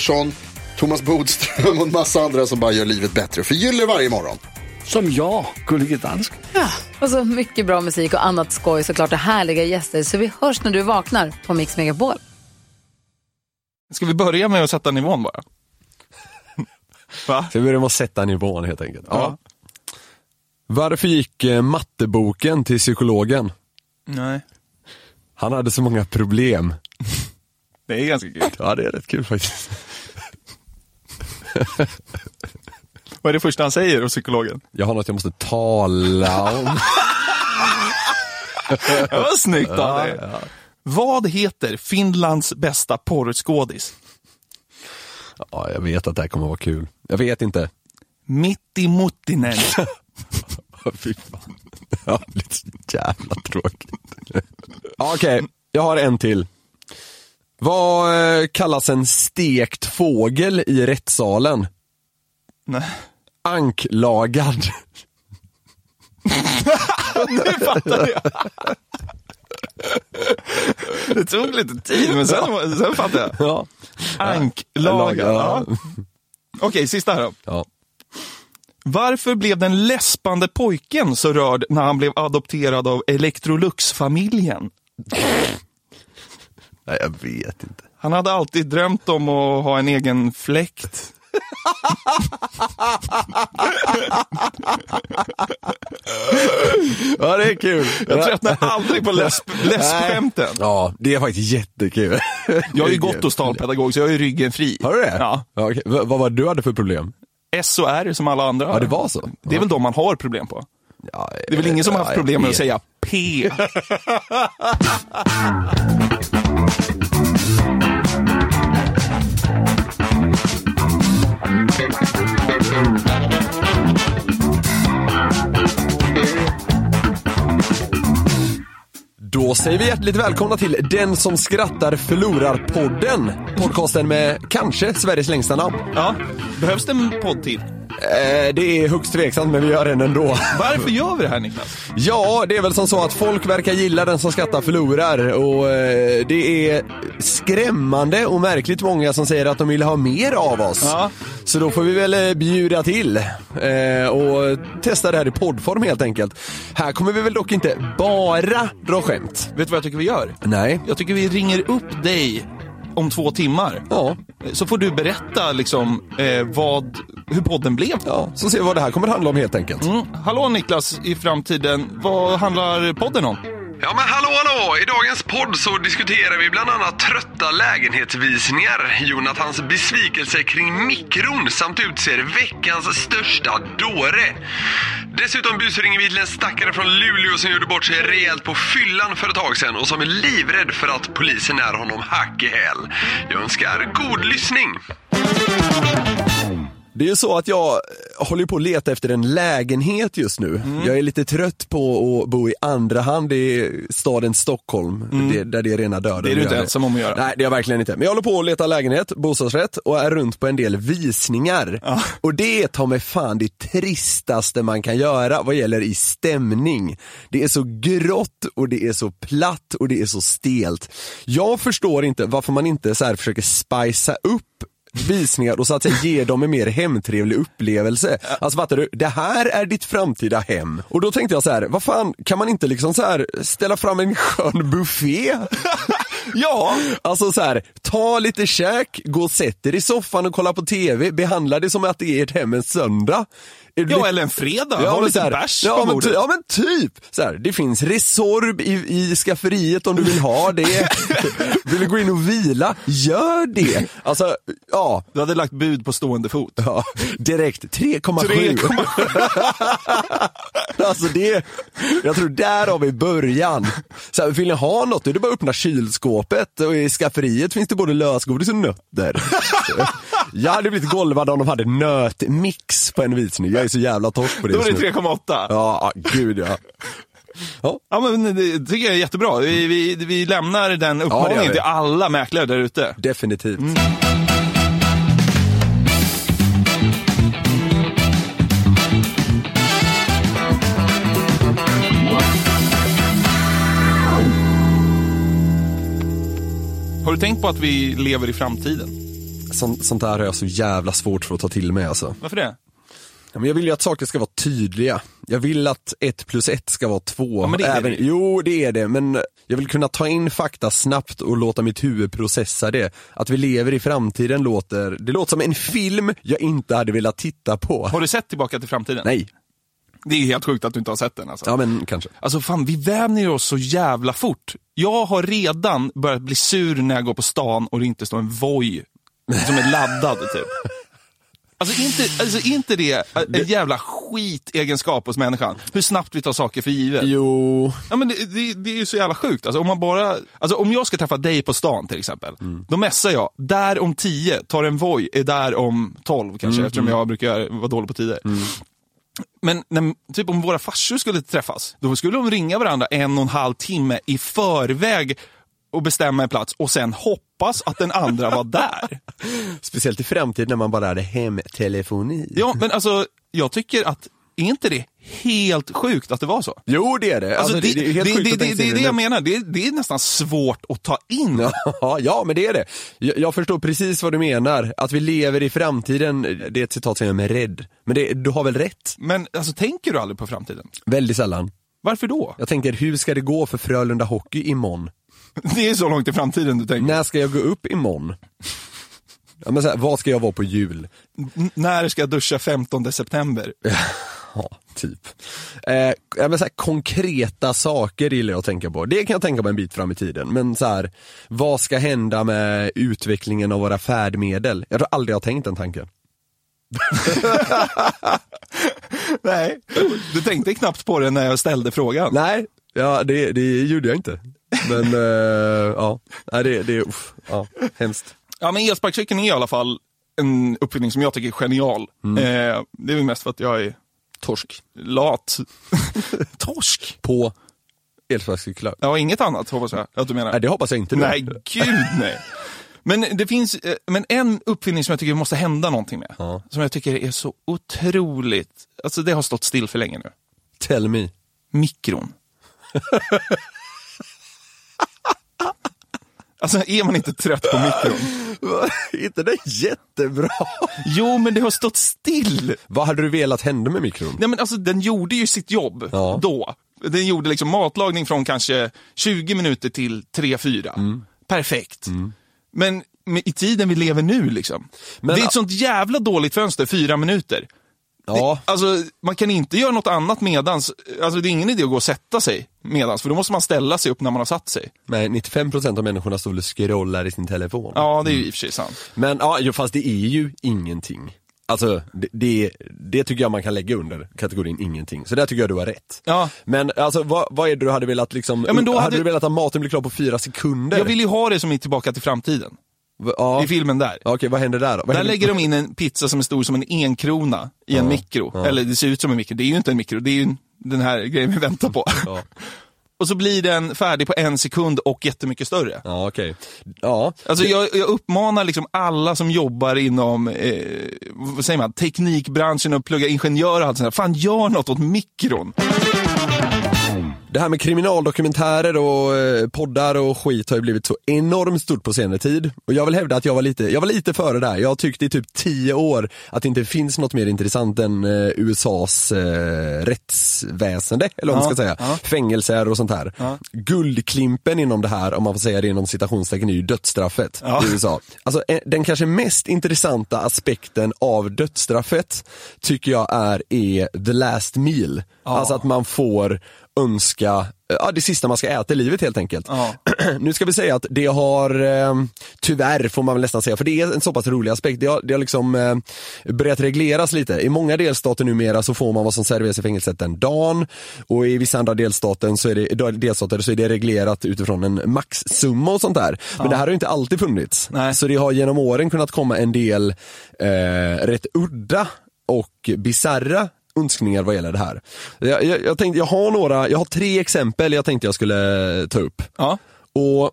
Pettersson, Thomas Bodström och en massa andra som bara gör livet bättre. Förgyller varje morgon. Som jag, Gullige Dansken. Och så mycket bra musik och annat skoj såklart och härliga gäster. Så vi hörs när du vaknar på Mix Megapol. Ska vi börja med att sätta nivån bara? Va? Så vi börjar med att sätta nivån helt enkelt. Ja. Ja. Varför gick eh, matteboken till psykologen? Nej. Han hade så många problem. Det är ganska kul. Ja, det är rätt kul faktiskt. Vad är det första han säger hos psykologen? Jag har något jag måste tala om. Det var snyggt av dig. Vad heter Finlands bästa porrskådis? Ja, jag vet att det här kommer att vara kul. Jag vet inte. Mitti Muttinen. Fy fan. Ja, lite så jävla tråkigt. Ja, Okej, jag har en till. Vad eh, kallas en stekt fågel i rättssalen? Nej. Anklagad. Nu fattar jag. Det tog lite tid, men sen, sen fattade jag. Ja. Anklagad. Ja. Okej, sista här då. ja. Varför blev den läspande pojken så rörd när han blev adopterad av Electrolux-familjen? Nej, jag vet inte. Han hade alltid drömt om att ha en egen fläkt. Ja, det är kul. Jag tröttnar aldrig på läsp, läspskämten. Ja, det är faktiskt jättekul. Jag har ju gått hos talpedagog, så jag har ju ryggen fri. Har du det? Ja. okej. V- vad var det du hade för problem? S och R som alla andra. Ja, det var så. Det är väl de man har problem på. Ja, Det är väl ingen som har haft ja, problem med att säga P. säger vi hjärtligt välkomna till Den som skrattar förlorar-podden. Podcasten med kanske Sveriges längsta namn. Ja, behövs det en podd till? Eh, det är högst tveksamt men vi gör den ändå. Varför gör vi det här Niklas? Ja, det är väl som så att folk verkar gilla den som skrattar förlorar och eh, det är skrämmande och märkligt många som säger att de vill ha mer av oss. Ja. Så då får vi väl eh, bjuda till eh, och testa det här i poddform helt enkelt. Här kommer vi väl dock inte bara dra skämt. Vet du vad jag tycker vi gör? Nej. Jag tycker vi ringer upp dig om två timmar. Ja, Så får du berätta liksom eh, vad, hur podden blev. ja, så ser vi vad det här kommer handla om helt enkelt. Mm. Hallå Niklas i framtiden, vad handlar podden om? Ja men hallå hallå! I dagens podd så diskuterar vi bland annat trötta lägenhetsvisningar, Jonathans besvikelse kring mikron samt utser veckans största dåre. Dessutom busringer vi till en stackare från Luleå som gjorde bort sig rejält på fyllan för ett tag sedan och som är livrädd för att polisen är honom hack i häl. Jag önskar god lyssning! Det är ju så att jag eh, håller på att leta efter en lägenhet just nu. Jag är lite trött på att bo i andra hand i staden Stockholm, det, där det är rena döden. Det är du inte ensam om att göra. Nej, det är jag verkligen inte. Men jag håller på att leta lägenhet, bostadsrätt och är runt på en del visningar. Och det är ta mig fan det tristaste man kan göra vad gäller i stämning. Det är så grått och det är så platt och det är så stelt. Jag förstår inte varför man inte så försöker spicea upp visningar och så att säga ge dem en mer hemtrevlig upplevelse. Alltså fattar du? Det här är ditt framtida hem. Och då tänkte jag så här, vad fan, kan man inte liksom så här ställa fram en skön buffé? Ja, Alltså så här, ta lite käk, gå och sätt er i soffan och kolla på TV, behandla det som att det är ert hem en söndag. Ja lite- eller en fredag. Ja, ha lite här, bärs ja, men, ja men typ! Så här, det finns Resorb i, i skafferiet om du vill ha det. vill du gå in och vila, gör det! Alltså, ja. Du hade lagt bud på stående fot. ja direkt 3,7. alltså det, jag tror där har vi början. Så här, vill ni ha något, då är det bara att öppna kylskåpet och i skafferiet finns det både lösgodis och nötter. jag hade blivit golvad om de hade nötmix på en visning, jag är så jävla torsk på det Då just det nu. 3,8. Ja, gud ja. Ja men det tycker jag är jättebra. Vi, vi, vi lämnar den uppmaningen vi. till alla mäklare där ute. Definitivt. Har du tänkt på att vi lever i framtiden? Sånt, sånt där har jag så jävla svårt för att ta till mig alltså. Varför det? Ja, men jag vill ju att saker ska vara tydliga. Jag vill att ett plus ett ska vara två. Ja, men det är Även, det. Jo, det är det, men jag vill kunna ta in fakta snabbt och låta mitt huvud processa det. Att vi lever i framtiden låter, det låter som en film jag inte hade velat titta på. Har du sett Tillbaka till framtiden? Nej, Det är helt sjukt att du inte har sett den alltså. ja men kanske. Alltså fan, vi vänjer oss så jävla fort. Jag har redan börjat bli sur när jag går på stan och det inte står en Voi som är laddad typ. Alltså inte, alltså inte det en jävla skitegenskap hos människan? Hur snabbt vi tar saker för givet. Jo, Ja, men det, det, det är ju så jävla sjukt. Alltså, om, man bara, alltså, om jag ska träffa dig på stan till exempel, då messar jag, där om 10, tar en Voi, är där om 12 kanske, eftersom jag brukar vara dålig på tider. Men när, typ om våra farsor skulle träffas, då skulle de ringa varandra en och en halv timme i förväg och bestämma en plats och sen hoppas att den andra var där. speciellt i framtiden när man bara hade hemtelefoni. Ja, men alltså, jag tycker att, är inte det helt sjukt att det var så? Jo, det är det. Alltså, Alltså, det, är helt det, sjukt det, att det, det sig är det jag menar, det, det är nästan svårt att ta in. Ja, ja, men det är det. Jag, jag förstår precis vad du menar. Att vi lever i framtiden, det är ett citat som gör mig rädd. Men det, du har väl rätt? Men alltså, tänker du aldrig på framtiden? Väldigt sällan. Varför då? Jag tänker, hur ska det gå för Frölunda Hockey imorgon? Det är så långt i framtiden du tänker. När ska jag gå upp imorgon? Ja, men så här, vad ska jag vara på jul? N- när ska jag duscha 15 september? Ja, typ. Eh, men så här, konkreta saker gillar jag att tänka på. Det kan jag tänka på en bit fram i tiden. Men så här, vad ska hända med utvecklingen av våra färdmedel? Jag tror aldrig jag har tänkt den tanken. Nej. Du tänkte knappt på det när jag ställde frågan. Nej, ja, det, det gjorde jag inte. Men eh, ja, Nej, det, det uff, ja, hemskt. Ja, men elsparkcykeln är i alla fall en uppfinning som jag tycker är genial. Eh, det är väl mest för att jag är Torsk. lat. Torsk? På elsparkcyklar. Ja, inget annat hoppas jag att du menar. Nej, det hoppas jag inte. Nej, gud nej. Men det finns eh, men en uppfinning som jag tycker måste hända någonting med. Ja. Som jag tycker är så otroligt, alltså det har stått still för länge nu. Tell me. Mikron. alltså är man inte trött på mikron? inte det jättebra? Jo, men det har stått still. Vad hade du velat hända med mikron? Nej, men alltså, den gjorde ju sitt jobb Ja. då. Den gjorde liksom matlagning från kanske 20 minuter till 3-4. Mm. Perfekt. Men med, i tiden vi lever nu, liksom. Men- det är ett sånt jävla dåligt fönster, fyra minuter. Ja, Det, alltså, man kan inte göra något annat medans. Alltså, det är ingen idé att gå och sätta sig medans, för då måste man ställa sig upp när man har satt sig. nej 95% av människorna står och scrollar i sin telefon. Ja, det är ju i och för sig sant. Men ja, fast det är ju ingenting. Alltså, det, det, det tycker jag man kan lägga under kategorin ingenting. Så där tycker jag du har rätt. Ja. Men alltså, vad, vad är det du hade velat liksom, Ja, men då hade... hade- du velat att maten blir klar på fyra sekunder? Jag vill ju ha det som i Tillbaka till framtiden. Ja. I filmen där. Ja, Okej, vad händer där då? Vad Där lägger de in en pizza som är stor som en enkrona i en mikro. Eller det ser ut som en mikro, det är ju inte en mikro, det är ju den här grejen vi väntar på. Ja. Och så blir den färdig på en sekund och jättemycket större. Ja, okej. Ja. Alltså jag, jag uppmanar liksom alla som jobbar inom, eh, vad säger man, teknikbranschen och pluggar ingenjör och allt sånt där. Fan, gör något åt mikron. Det här med kriminaldokumentärer och eh, poddar och skit har ju blivit så enormt stort på senare tid. Och jag vill hävda att jag var lite, jag var lite före där. Jag har tyckt i typ tio år att det inte finns något mer intressant än eh, USAs eh, rättsväsende, eller vad man ska säga. ja. Fängelser och sånt här. Ja. Guldklimpen inom det här, om man får säga det inom citationstecken, är ju dödsstraffet Ja. i USA. Alltså eh, den kanske mest intressanta aspekten av dödsstraffet tycker jag är, är the last meal. Alltså att man får önska Ja, det sista man ska äta i livet helt enkelt. Ja. nu ska vi säga att det har, eh, tyvärr får man väl nästan säga, för det är en så pass rolig aspekt, det har, det har liksom eh, börjat regleras lite. I många delstater numera så får man vad som serveras i fängelset den dagen och i vissa andra delstater så är det, delstater så är det reglerat utifrån en maxsumma och sånt där. Men det här har ju inte alltid funnits. Nej. Så det har genom åren kunnat komma en del eh, rätt udda och bizarra önskningar vad gäller det här. Jag, jag, jag tänkte, jag har några, jag har tre exempel jag tänkte jag skulle ta upp. Ja. Och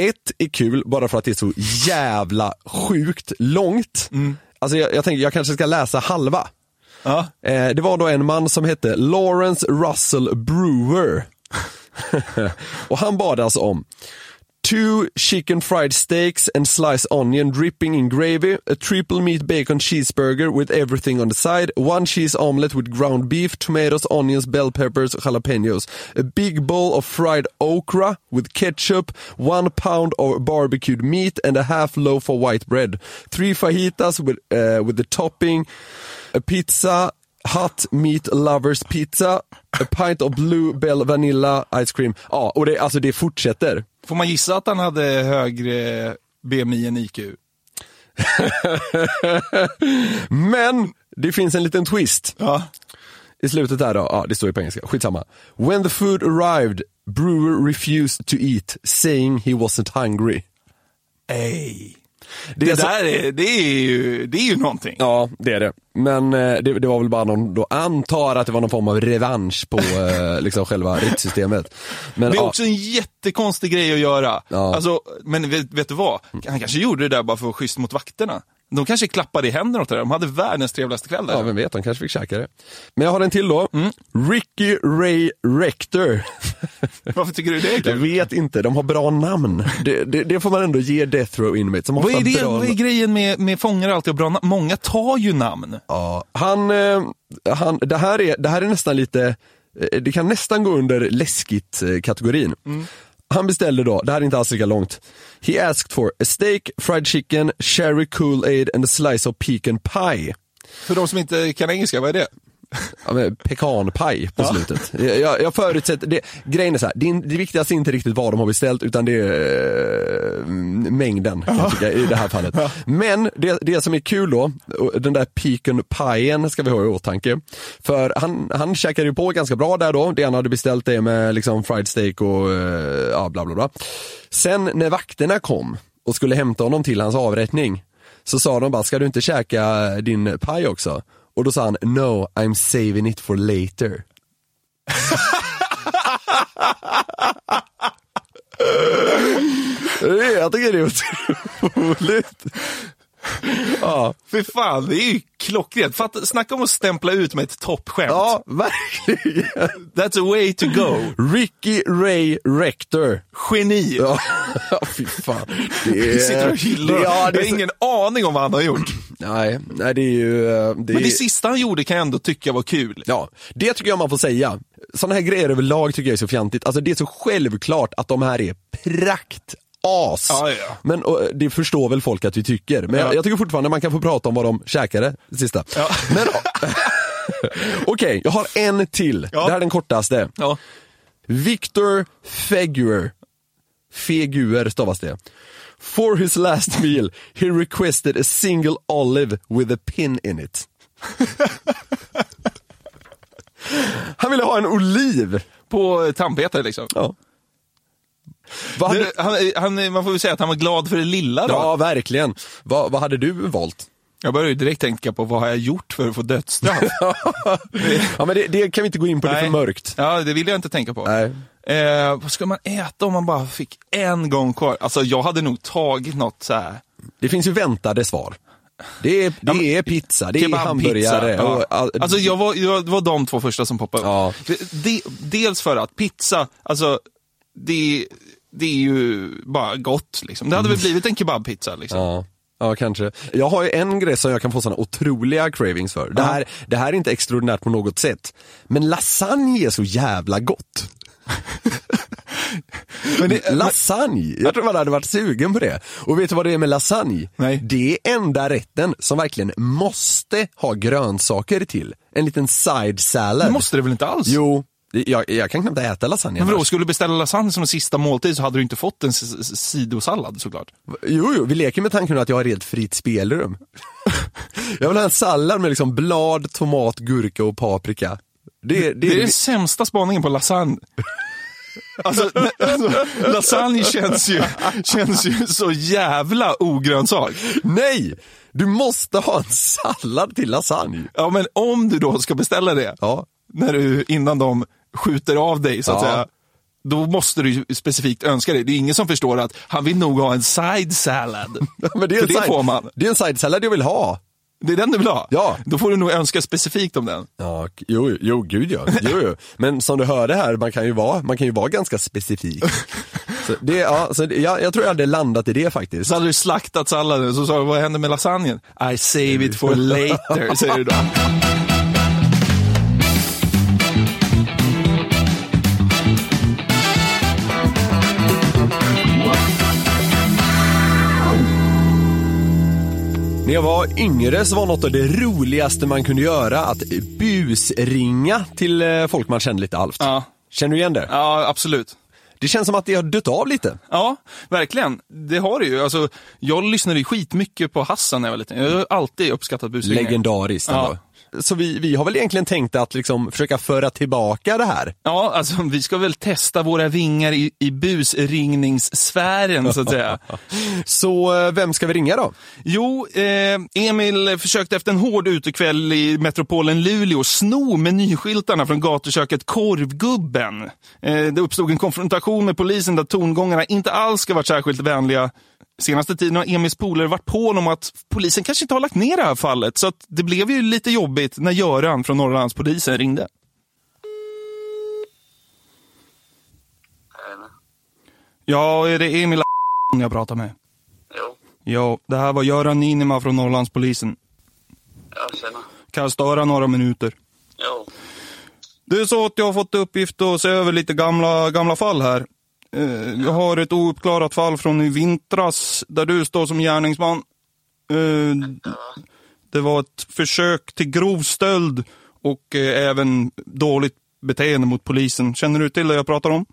ett är kul bara för att det är så jävla sjukt långt. Alltså jag, jag tänkte jag kanske ska läsa halva. Ja. Eh, det var då en man som hette Lawrence Russell Brewer. och han bad alltså om Two chicken fried steaks and sliced onion dripping in gravy, a triple meat bacon cheeseburger with everything on the side, one cheese omelette with ground beef, tomatoes, onions, bell peppers, jalapenos, a big bowl of fried okra with ketchup, one pound of barbecued meat and a half loaf of white bread, three fajitas with, uh, with the topping, a pizza, Hot Meat Lovers Pizza, a pint of Blue Bell Vanilla Ice Cream. Ja, och det, alltså det fortsätter. Får man gissa att han hade högre BMI än IQ? Men det finns en liten twist. Ja. I slutet där då, ja det står ju på engelska, skitsamma. When the food arrived, Brewer refused to eat, saying he wasn't hungry. Ej. Det Det, är så- där är, det, är ju, det är ju någonting. Ja, det är det. Men eh, det, det var väl bara någon, då antar att det var någon form av revansch på eh, liksom själva rättssystemet. Men, Det är ja, också en jättekonstig grej att göra. Ja. Alltså, men vet, vet du vad? Han kanske gjorde det där bara för att vara schysst mot vakterna. De kanske klappade i händerna åt det där. De hade världens trevligaste kväll där. Ja, vem vet, de kanske fick käka det. Men jag har en till då. Mm. Ricky Ray Rector. Varför tycker du det är Jag kul? vet inte, de har bra namn. Det, det, det får man ändå ge Death Row Inmates. Vad är, det, bra vad är grejen med, med fångar alltid och bra namn? Många tar ju namn. Ja, han, eh, han, det, här är, det här är nästan lite, eh, det kan nästan gå under läskigt-kategorin. Han beställde då, det här är inte alls lika långt. He asked for a steak, fried chicken, cherry Kool-Aid and a slice of pecan pie. För de som inte kan engelska, vad är det? Ja, pekanpaj på slutet. Jag, jag förutsätter, det, grejen är så här, det, det viktigaste är inte riktigt vad de har beställt utan det är eh, mängden jag tycka, i det här fallet. Men det, det som är kul då, den där pajen ska vi ha i åtanke. För han, han käkade ju på ganska bra där då, det han hade beställt det med liksom fried steak och eh, ja, bla bla bla. Sen när vakterna kom och skulle hämta honom till hans avrättning så sa de bara, ska du inte käka din paj också? Och då sa han, no, I'm saving it for later. Jag tycker det är otroligt. Ja, För fan, det är ju klockrent. Fatta, snacka om att stämpla ut med ett toppskämt. ja, verkligen. That's a way to go. Ricky Ray Rector. Geni. Ja, fy fan. Det Vi sitter och hyllar det, ja, det Jag är har ingen aning om vad han har gjort. Nej, nej det är ju... eh, Det Men är, det sista han gjorde kan jag ändå tycka var kul. Ja, det tycker jag man får säga. Sådana här grejer överlag tycker jag är så fjantigt. Alltså det är så självklart att de här är prakt as. Ja, ja. Men och, det förstår väl folk att vi tycker. Men jag, Ja. jag tycker fortfarande man kan få prata om vad de käkade, det sista. Men Okej, jag har en till. Det här är den kortaste. Victor Feguer. Feguer stavas det. For his last meal, he requested a single olive with a pin in it. Han ville ha en oliv. På tandpetare liksom. Ja. Det, han, han, man får väl säga att han var glad för det lilla då. ja, verkligen. Vad, vad hade du valt? Jag började ju direkt tänka på vad har jag gjort för att få dödsstraff? Ja, men det, det kan vi inte gå in på, det är för Nej. mörkt. Ja, det vill jag inte tänka på. Nej. Eh, vad ska man äta om man bara fick en gång kvar? Alltså jag hade nog tagit något så här. Det finns ju väntade svar. Det är, det är pizza, det är hamburgare. ja. Och, all, Alltså jag var, jag, det var de två första som poppade upp. Ja. Det- Dels för att pizza, alltså det, det är ju bara gott liksom. Det hade väl blivit en kebabpizza liksom. Ja. Ja, kanske. Jag har ju en grej som jag kan få såna otroliga cravings för. Det här, det här är inte extraordinärt på något sätt. Men lasagne är så jävla gott. Det, Lasagne, jag tror man hade varit sugen på det. Och vet du vad det är med lasagne? Nej. Det är enda rätten som verkligen måste ha grönsaker till. En liten side salad. det måste det väl inte alls? Jo, jag, jag kan knappt äta lasagne Men vadå, skulle du beställa lasagne som en sista måltid så hade du inte fått en sidosallad såklart. Jo, jo, vi leker med tanken att jag har helt fritt spelrum. jag vill ha en sallad med liksom blad, tomat, gurka och paprika. Det, det, Det är den sämsta spaningen på lasagne. Alltså, alltså, lasagne känns ju, känns ju så jävla ogrönsak. Nej! Du måste ha en sallad till lasagne. Ja men om du då ska beställa det, Ja. när du, innan de skjuter av dig så att Ja. säga. Då måste du specifikt önska det. Det är ingen som förstår att han vill nog ha en side salad. Men det, är en det side, får man. Det är en side salad jag vill ha. Det är den du vill ha? Ja. Då får du nog önska specifikt om den. Ja, jo, jo, gud ja. Jo, jo. Men som du hörde här, man kan ju vara, man kan ju vara ganska specifik. Så det, ja, så det, jag, jag tror jag hade landat i det faktiskt. Så hade du slaktat salladen, så sa du, vad händer med lasagnen? I save it for later, säger du då. När jag var yngre så var något av det roligaste man kunde göra att busringa till eh, folk man kände lite halvt. Ja. Känner du igen det? Ja, absolut. Det känns som att det har dött av lite. Ja, verkligen. Det har det ju. Alltså, jag lyssnade ju skitmycket på Hassan när jag var liten. Jag har alltid uppskattat busringningar. Legendariskt Ja. Så vi, vi har väl egentligen tänkt att liksom försöka föra tillbaka det här. Ja, alltså vi ska väl testa våra vingar i, i busringningssfären så att säga. Så eh, vem ska vi ringa då? Jo, eh, Emil försökte efter en hård utekväll i metropolen Luleå sno menyskyltarna från gatuköket Korvgubben. Eh, det uppstod en konfrontation med polisen där tongångarna inte alls ska varit särskilt vänliga. Senaste tiden har Emils polare varit på honom att polisen kanske inte har lagt ner det här fallet, så det blev ju lite jobbigt när Göran från Norrlandspolisen ringde. Ja, är det Emil jag pratar med? Jo, Ja, det här var Göran Ninima från Norrlandspolisen. ja tjena. Kan jag störa några minuter? Jo, Det är så att jag har fått uppgift att se över lite gamla, gamla fall här. Eh, Jag har ett ouppklarat fall från i vintras där du står som gärningsman. Eh, Det var ett försök till grov stöld och eh, även dåligt beteende mot polisen. Känner du till det jag pratar om?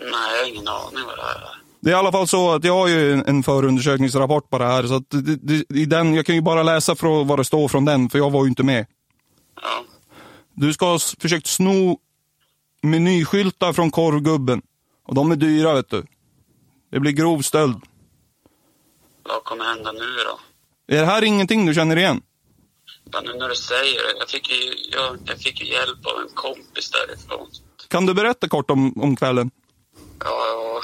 nej jag har ingen aning vad det här är. Det är i alla fall så att jag har ju en, förundersökningsrapport på det här. Så att det, det, i den, jag kan ju bara läsa från vad det står från den, för jag var ju inte med. Ja, Du ska ha försökt sno menyskyltar från korvgubben. Och de är dyra vet du. Det blir grov stöld. vad kommer hända nu då? Är det här ingenting du känner igen? Ja, nu när du säger det. Jag fick ju, jag, jag fick ju hjälp av en kompis därifrån. Kan du berätta kort om, om kvällen? Ja,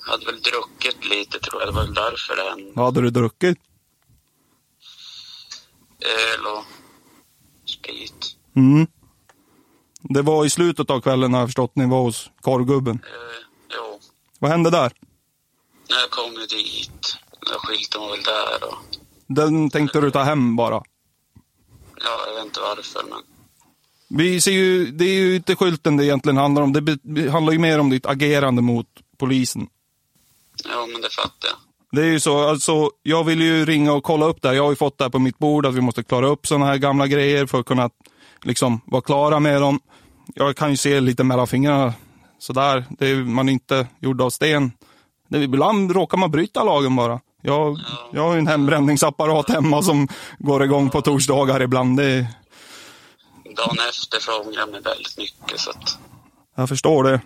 jag hade väl druckit lite tror jag. Det var väl därför det hände. Vad hade du druckit? Öl och sprit. Mm. Det var i slutet av kvällen har jag förstått ni var hos korvgubben. Eh, jo, Vad hände där? när jag kom dit. Den där skylten var väl där och... Den tänkte du ta hem bara. Ja, jag vet inte varför men... Vi ser ju, det är ju inte skylten det egentligen handlar om. Det handlar ju mer om ditt agerande mot polisen. Ja, men det fattar jag. Det är ju så, alltså, jag vill ju ringa och kolla upp det här. Jag har ju fått det här på mitt bord att vi måste klara upp sådana här gamla grejer för att kunna liksom vara klara med dem. Jag kan ju se lite mellan fingrarna sådär. Det är, man är inte gjord av sten. Det, ibland råkar man bryta lagen bara. Jag, jag har ju en hembränningsapparat hemma som går igång på torsdagar ibland. Det, Dagen efter så ångrar jag mig väldigt mycket så att... Jag förstår det.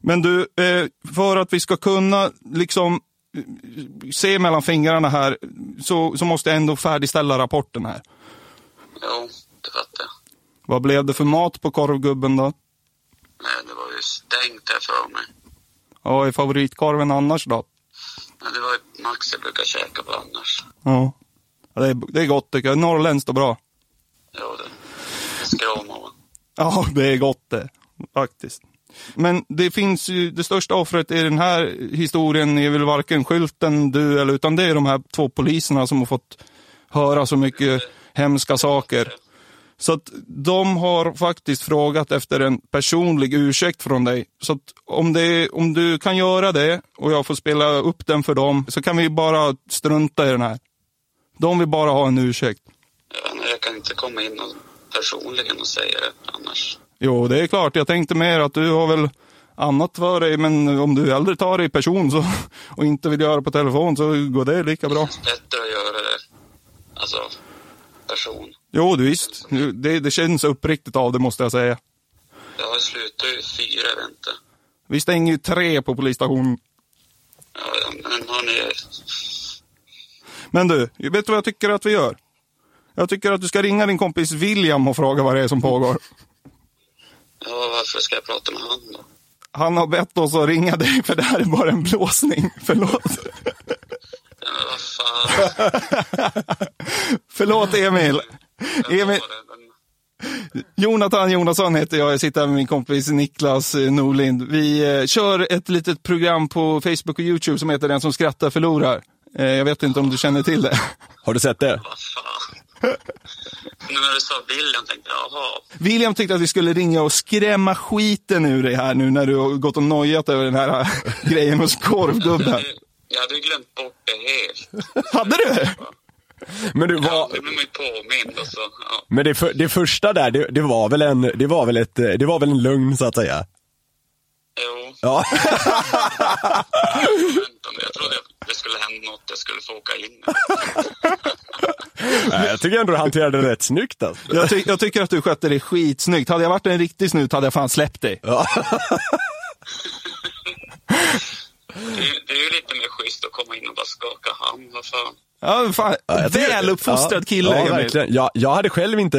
Men du, eh, för att vi ska kunna liksom eh, se mellan fingrarna här så, så måste jag ändå färdigställa rapporten här. Jo. Vad blev det för mat på korvgubben då? Nej, det var ju stängt här för mig. Ja, är favoritkorven annars då? Men det var ju Max jag brukar käka på annars. Ja. ja det, är, det är gott tycker jag. Norrländskt och bra. Ja, det, man. Ja, det är gott det. Faktiskt. Men det finns ju, det största offret i den här historien är väl varken skylten, du eller utan det är de här två poliserna som har fått höra så mycket hemska saker. Så att de har faktiskt frågat efter en personlig ursäkt från dig. Så att om, det, om du kan göra det och jag får spela upp den för dem så kan vi bara strunta i den här. De vill bara ha en ursäkt. Ja, nej, jag kan inte komma in och personligen och säga det annars. Jo, det är klart. Jag tänkte mer att du har väl annat för dig, men om du hellre tar det i person så, och inte vill göra på telefon så går det lika bra. Bättre att göra det, alltså, person. Jo, du visst. Det, det känns uppriktigt av det måste jag säga. Jag slutar ju fyra, jag vet inte. Vi stänger ju tre på polisstationen. Ja, ja, men har ni... Men du, vet du vad jag tycker att vi gör? Jag tycker att du ska ringa din kompis William och fråga vad det är som pågår. Ja, varför ska jag prata med han då? Han har bett oss att ringa dig för det här är bara en blåsning. Förlåt. Men vad fan. Förlåt Emil. Emil. Jonathan Jonasson heter jag. Jag sitter här med min kompis Niklas eh, Norlind. Vi eh, kör ett litet program på Facebook och YouTube som heter Den som skrattar förlorar. Eh, jag vet inte om du känner till det. Har du sett det? Vad fan. Nu när du sa William tänkte jag, jaha. William tyckte att vi skulle ringa och skrämma skiten ur dig här nu när du har gått och nojat över den här eh, grejen hos korvgubben. Jag hade glömt bort det helt. Hade du? Men du, Ja, var, det blev man ju påmind och så, ja. men det, för, det första där, det, det var väl en, det var väl ett, det var väl en lögn så att säga? Jo, Ja. Jag trodde det skulle hända något, jag skulle få åka in. Nej, jag tycker ändå du hanterade det rätt snyggt alltså. Jag, ty jag tycker att du skötte dig skitsnyggt. Hade jag varit en riktig snut hade jag fan släppt dig. Det, är- det är ju lite mer schysst att komma in och bara skaka hand, vad fan. Ja, fan. jag tycker- Väluppfostrad ja, kille, Ja, Emil. verkligen. Jag, jag hade själv inte,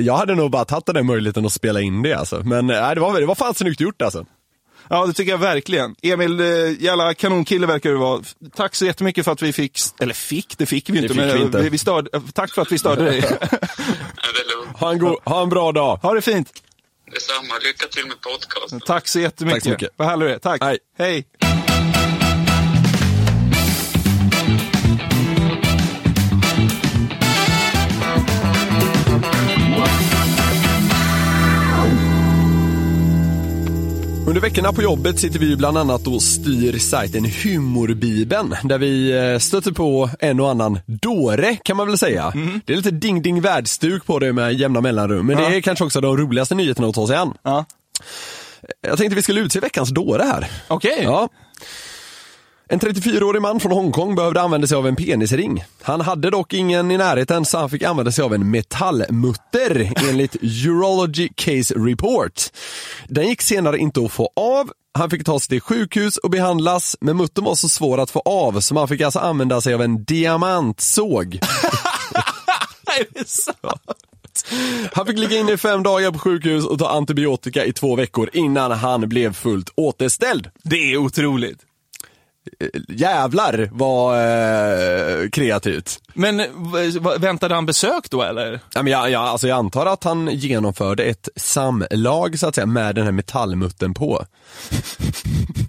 jag hade nog bara tagit den möjligheten att spela in det alltså. Men nej, det var, det var fan snyggt gjort alltså. Ja, det tycker jag verkligen. Emil, eh, jävla kanonkille verkar du vara. Tack så jättemycket för att vi fick, eller fick, det fick vi inte, fick men vi inte. Vi, vi störde, eh, tack för att vi störde dig. Ja. Ha en, go, ha en bra dag. ha det fint. Detsamma. Lycka till med podcasten. Tack så jättemycket. Tack så mycket. Vad härligt det är. Tack. Hej. Hej. Under veckorna på jobbet sitter vi bland annat och styr sajten Humorbibeln där vi eh, stöter på en och annan dåre kan man väl säga. Det är lite ding-ding världsstuk på det med jämna mellanrum men Ja. det är kanske också de roligaste nyheterna att ta sig an. Ja. Jag tänkte vi skulle utse veckans dåre här. Okej. Ja. En 34-årig man från Hongkong behövde använda sig av en penisring. Han hade dock ingen i närheten så han fick använda sig av en metallmutter enligt Urology Case Report. Den gick senare inte att få av. Han fick ta sig till sjukhus och behandlas, men muttern var så svår att få av så man fick alltså använda sig av en diamantsåg. Han fick ligga inne i fem dagar på sjukhus och ta antibiotika i två veckor innan han blev fullt återställd. Det är otroligt. Jävlar vad eh, kreativt. Men v- väntade han besök då eller? Ja, men jag, jag, alltså jag antar att han genomförde ett samlag så att säga med den här metallmuttern på.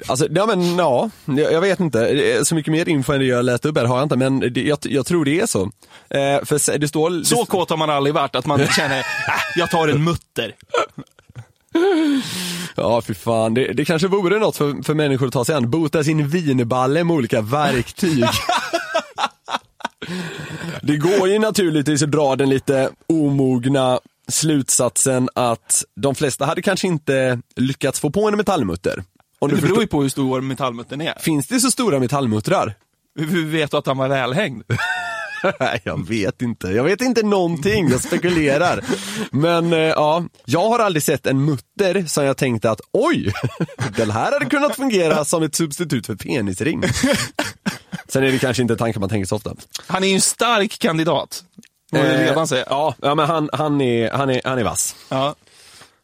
Alltså, ja men ja, jag, vet inte. Så mycket mer info än det jag lät upp här har jag inte, men det, jag, jag tror det är så. Eh, för det står... Så kåt har man aldrig varit att man känner, äh, jag tar en mutter. Ja, för fan. Det, det kanske vore något för, för människor att ta sig an. Bota sin vinballe med olika verktyg. det går ju naturligtvis att dra den lite omogna slutsatsen att de flesta hade kanske inte lyckats få på en metallmutter. Om du Det beror ju på hur stor metallmuttern är. finns det så stora metallmuttrar? Hur vet du att han var välhängd? Jag vet inte. Jag vet inte någonting, jag spekulerar. Men eh, ja, jag har aldrig sett en mutter som jag tänkte att oj, den här hade kunnat fungera som ett substitut för penisring. Sen är det kanske inte tankar man tänker så ofta. Han är ju en stark kandidat. Eh. Ja, ja men han, han, är, han, är, han är vass. Ja.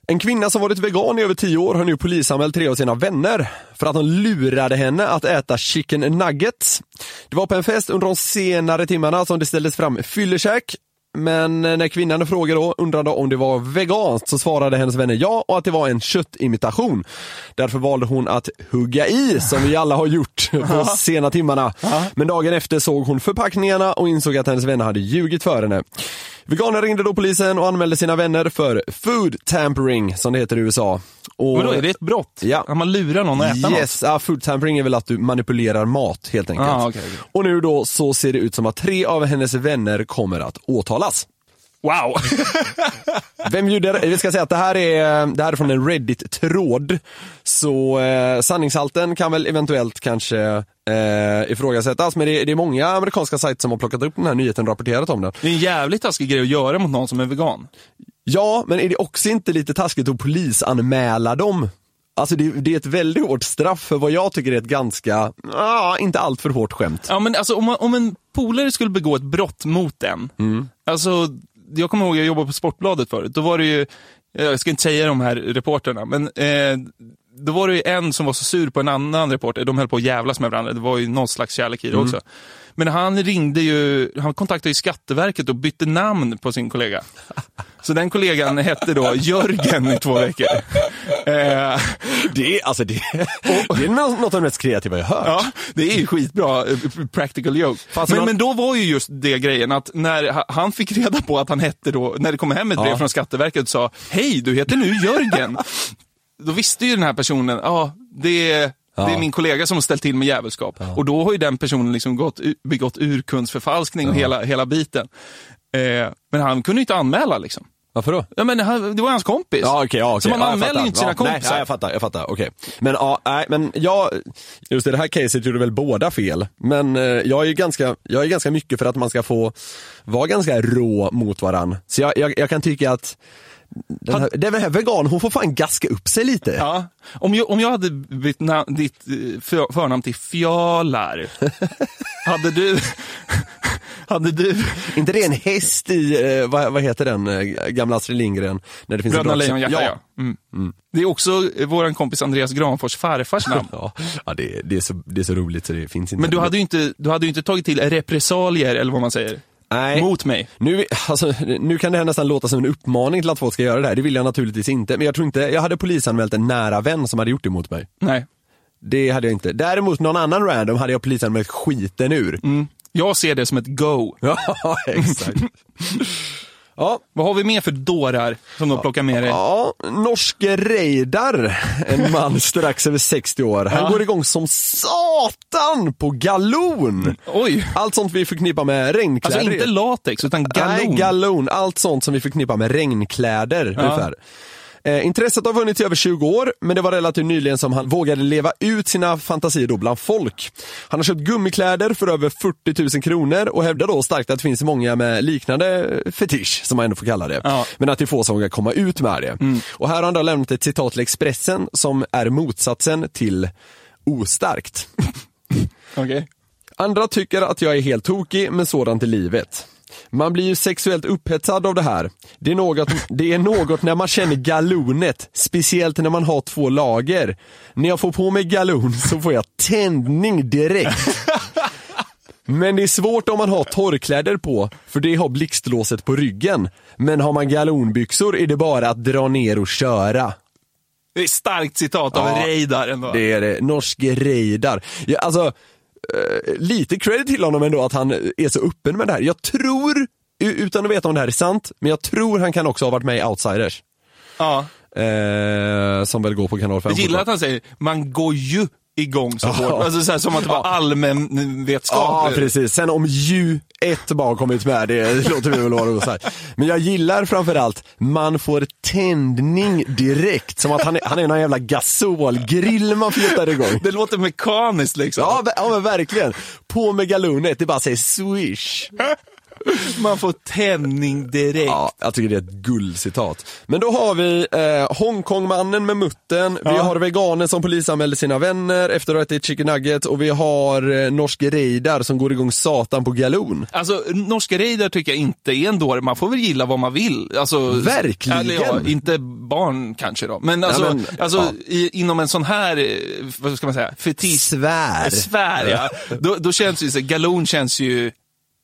En kvinna som varit vegan i över tio år har nu polisanmält tre av sina vänner för att de lurade henne att äta chicken nuggets. Det var på en fest under de senare timmarna som det ställdes fram fyllekäk. Men när kvinnan frågade då, undrade om det var veganskt så svarade hennes vänner ja och att det var en köttimitation. Därför valde hon att hugga i som vi alla har gjort på sena timmarna. Men dagen efter såg hon förpackningarna och insåg att hennes vänner hade ljugit för henne. Veganer ringde då polisen och anmälde sina vänner för food tampering som det heter i USA. Och, Men då är det ett brott? Ja. Att man lurar någon att äta Yes, ja, food tampering är väl att du manipulerar mat helt enkelt. Ah, okej, okej. Och nu då så ser det ut som att tre av hennes vänner kommer att åtalas. Wow! Vem bjuder? Vi ska säga att det här är, det här är från en Reddit-tråd. Så eh, sanningshalten kan väl eventuellt kanske eh, ifrågasättas, men det, det är många amerikanska sajter som har plockat upp den här nyheten och rapporterat om den. Det är en jävligt taskig grej att göra mot någon som är vegan. Ja, men är det också inte lite taskigt att polisanmäla dem? Alltså det, det är ett väldigt hårt straff för vad jag tycker är ett ganska, ah, inte allt för hårt skämt. Ja, men alltså, om, man, om en polare skulle begå ett brott mot en. Alltså, jag kommer ihåg, jag jobbade på Sportbladet förut. Då var det ju, jag ska inte säga de här reporterna, men eh, då var det ju en som var så sur på en annan reporter. De höll på att jävlas med varandra. Det var ju någon slags kärlek i det också. Men han ringde ju, han kontaktade ju Skatteverket och bytte namn på sin kollega. Så den kollegan hette då Jörgen i två veckor. Eh, Det är, alltså det, det är något av det mest kreativa jag hört. Ja, det är ju skitbra eh, practical joke. Fast Men, man- men då var ju just det grejen att när ha- han fick reda på att han hette då, när det kom hem ett brev Ja. från Skatteverket och sa Hej, du heter nu Jörgen. Då visste ju den här personen, ja, det är Det är min kollega som har ställt till med jävelskap. Och då har ju den personen liksom gått, begått urkundsförfalskning och hela, hela biten. Eh, men han kunde ju inte anmäla liksom. Varför då? Ja, men han, det var hans kompis. Ja, okej, ja, okej. Så man ja, anmäler ju inte sina ja, Nej, kompisar. ja, jag fattar, jag fattar, okej. Men ja, nej, men jag, just det, det här caset gjorde väl båda fel. Men eh, jag är ju ganska, jag är ganska mycket för att man ska få vara ganska rå mot varann. Så jag, jag, jag kan tycka att den här, den här vegan, hon får fan gaska upp sig lite. Ja. Om, jag, om jag hade bytt ditt eh, för, förnamn till Fjalar, hade du... hade du... inte det en häst i, eh, vad, vad heter den, eh, gamla Astrid Lindgren? När det finns Bröderna Lejonhjärta, ja. Mm. Det är också eh, vår kompis Andreas Granfors farfars namn. Ja, ja det, det, är så, det är så roligt så det finns inte. Men du hade ju inte, du hade inte tagit till repressalier, eller vad man säger, Nej. mot mig. Nu, alltså, nu kan det här nästan låta som en uppmaning till att folk ska göra det här, det vill jag naturligtvis inte. Men jag tror inte, jag hade polisanmält en nära vän som hade gjort det mot mig. Nej. Det hade jag inte. Däremot någon annan random hade jag polisanmält skiten ur. Mm. Jag ser det som ett go. Ja, exakt. Ja, Vad har vi mer för dårar som du plockar med dig? ja, norske Reidar, en man strax över 60 år. Han Ja. går igång som satan på galon. Oj! Allt sånt vi förknippar med regnkläder. Alltså inte latex, utan galon. Nej, galon. Allt sånt som vi förknippar med regnkläder ungefär. Eh, intresset har funnits i över 20 år, men det var relativt nyligen som han vågade leva ut sina fantasier då bland folk. Han har köpt gummikläder för över 40 000 kronor och hävdar då starkt att det finns många med liknande fetisch, som man ändå får kalla det. Ja. Men att det är få som vågar komma ut med det. Och här har han då lämnat ett citat till Expressen som är motsatsen till ostarkt. Okej. Andra tycker att jag är helt tokig, men sådant är livet. Man blir ju sexuellt upphetsad av det här. Det är, något, det är något när man känner galonet, speciellt när man har två lager. När jag får på mig galon så får jag tändning direkt. Men det är svårt om man har torrkläder på, för det har blixtlåset på ryggen. Men har man galonbyxor är det bara att dra ner och köra. Det är starkt citat av Ja, Reidar ändå. Det är det. Norske Reidar. Ja, alltså, eh, lite credit till honom ändå att han är så öppen med det här. Jag tror, utan att veta om det här är sant, men jag tror han kan också ha varit med i Outsiders. Ja. Eh, som väl går på kanal 5. Jag gillar att han säger, man går ju igång så hårt. Alltså så här, som att det var allmän vetskap. Ja, precis. Sen om ju ett bara kommit med, det låter vi väl vara osagt. Men jag gillar framförallt, man får tändning direkt. Som att han är, han är någon jävla gasolgrill man flyttar igång. Det låter mekaniskt liksom. Ja, ja men verkligen. På med galonet, det bara säger swish. Man får tändning direkt. Ja, jag tycker det är ett guldcitat. Men då har vi eh, Hongkongmannen med mutten, vi Ja. har veganer som polisanmälde sina vänner efter att ha ätit chicken nuggets och vi har eh, Norsk Reidar som går igång satan på galon. Alltså, norska Reidar tycker jag inte är en dåre. Man får väl gilla vad man vill. Alltså, Verkligen. Eller ja, inte barn kanske då. Men alltså, Ja, men, alltså ja. i, inom en sån här, eh, vad ska man säga, fetisch. Svär. Svär ja. Då, då känns ju så, galon känns ju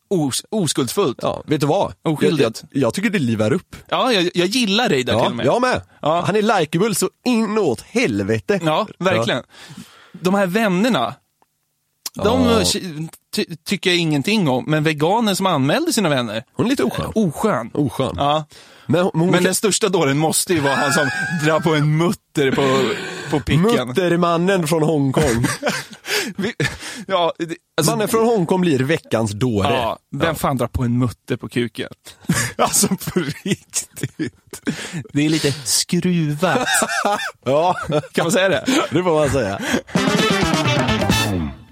os, oskuldsfullt. Ja, Ja, vet du vad? Jag, Oskyldigt. jag, jag tycker det livar upp. jag, jag gillar Reidar till Ja, och med. jag med. Ja. Han är likeable så inåt helvete. Ja, verkligen. De här vännerna, de Ja. ty, tycker jag ingenting om. Men veganer som anmälde sina vänner, Hon är lite oskön. oskön. Oskön. Ja. Men, hon Men kan- den största dåren måste ju vara han som drar på en mutter på, på picken. Muttermannen från Hongkong. Ja, det- alltså, Mannen från Hongkong blir veckans dåre. ja, vem fan drar på en mutter på kuken? alltså på riktigt. Det är lite skruvat. Ja, Kan man säga det? det får man säga.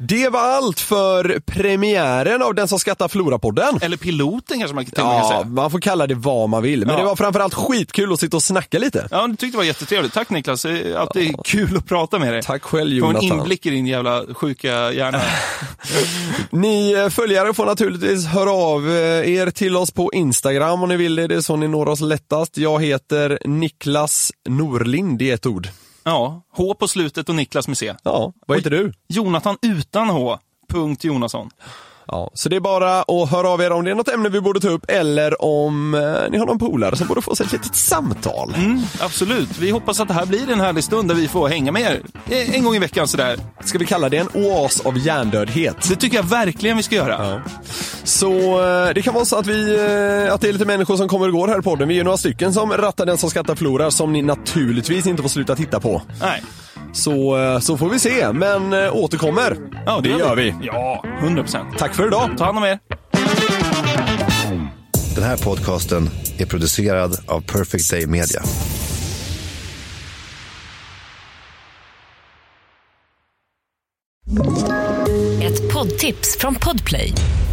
Det var allt för premiären av Den som skrattar förlorar-podden. Eller piloten kanske man till och med kan Ja, säga. man får kalla det vad man vill. Men Ja. det var framförallt skitkul att sitta och snacka lite. Ja, du tyckte det var jättetrevligt. Tack Niklas, det är alltid kul att prata med dig. Tack själv Få en Jonathan. inblick i din jävla sjuka hjärna. Ni eh, följare får naturligtvis höra av eh, er till oss på Instagram om ni vill det. Det är så ni når oss lättast. Jag heter Niklas Norlind i ett ord. Ja, H på slutet och Niklas med C. Ja, vad heter du? Jonathan utan H. Punkt Jonasson. Ja, så det är bara att höra av er om det är något ämne vi borde ta upp eller om eh, ni har någon polare som borde få sig ett litet samtal. Mm, absolut. Vi hoppas att det här blir en härlig stund där vi får hänga med er eh, en gång i veckan sådär. Ska vi kalla det en oas av hjärndödhet? Det tycker jag verkligen vi ska göra. Så eh, det kan vara så att, vi, eh, att det är lite människor som kommer och går här i podden. Vi är några stycken som rattar den som skattar förlorar som ni naturligtvis inte får sluta titta på. Nej. Så, eh, så får vi se, men återkommer. Ja, det gör vi. Ja, 100 procent. Tack för idag. Ta hand om er. Den här podcasten är producerad av Perfect Day Media. Ett poddtips från Podplay.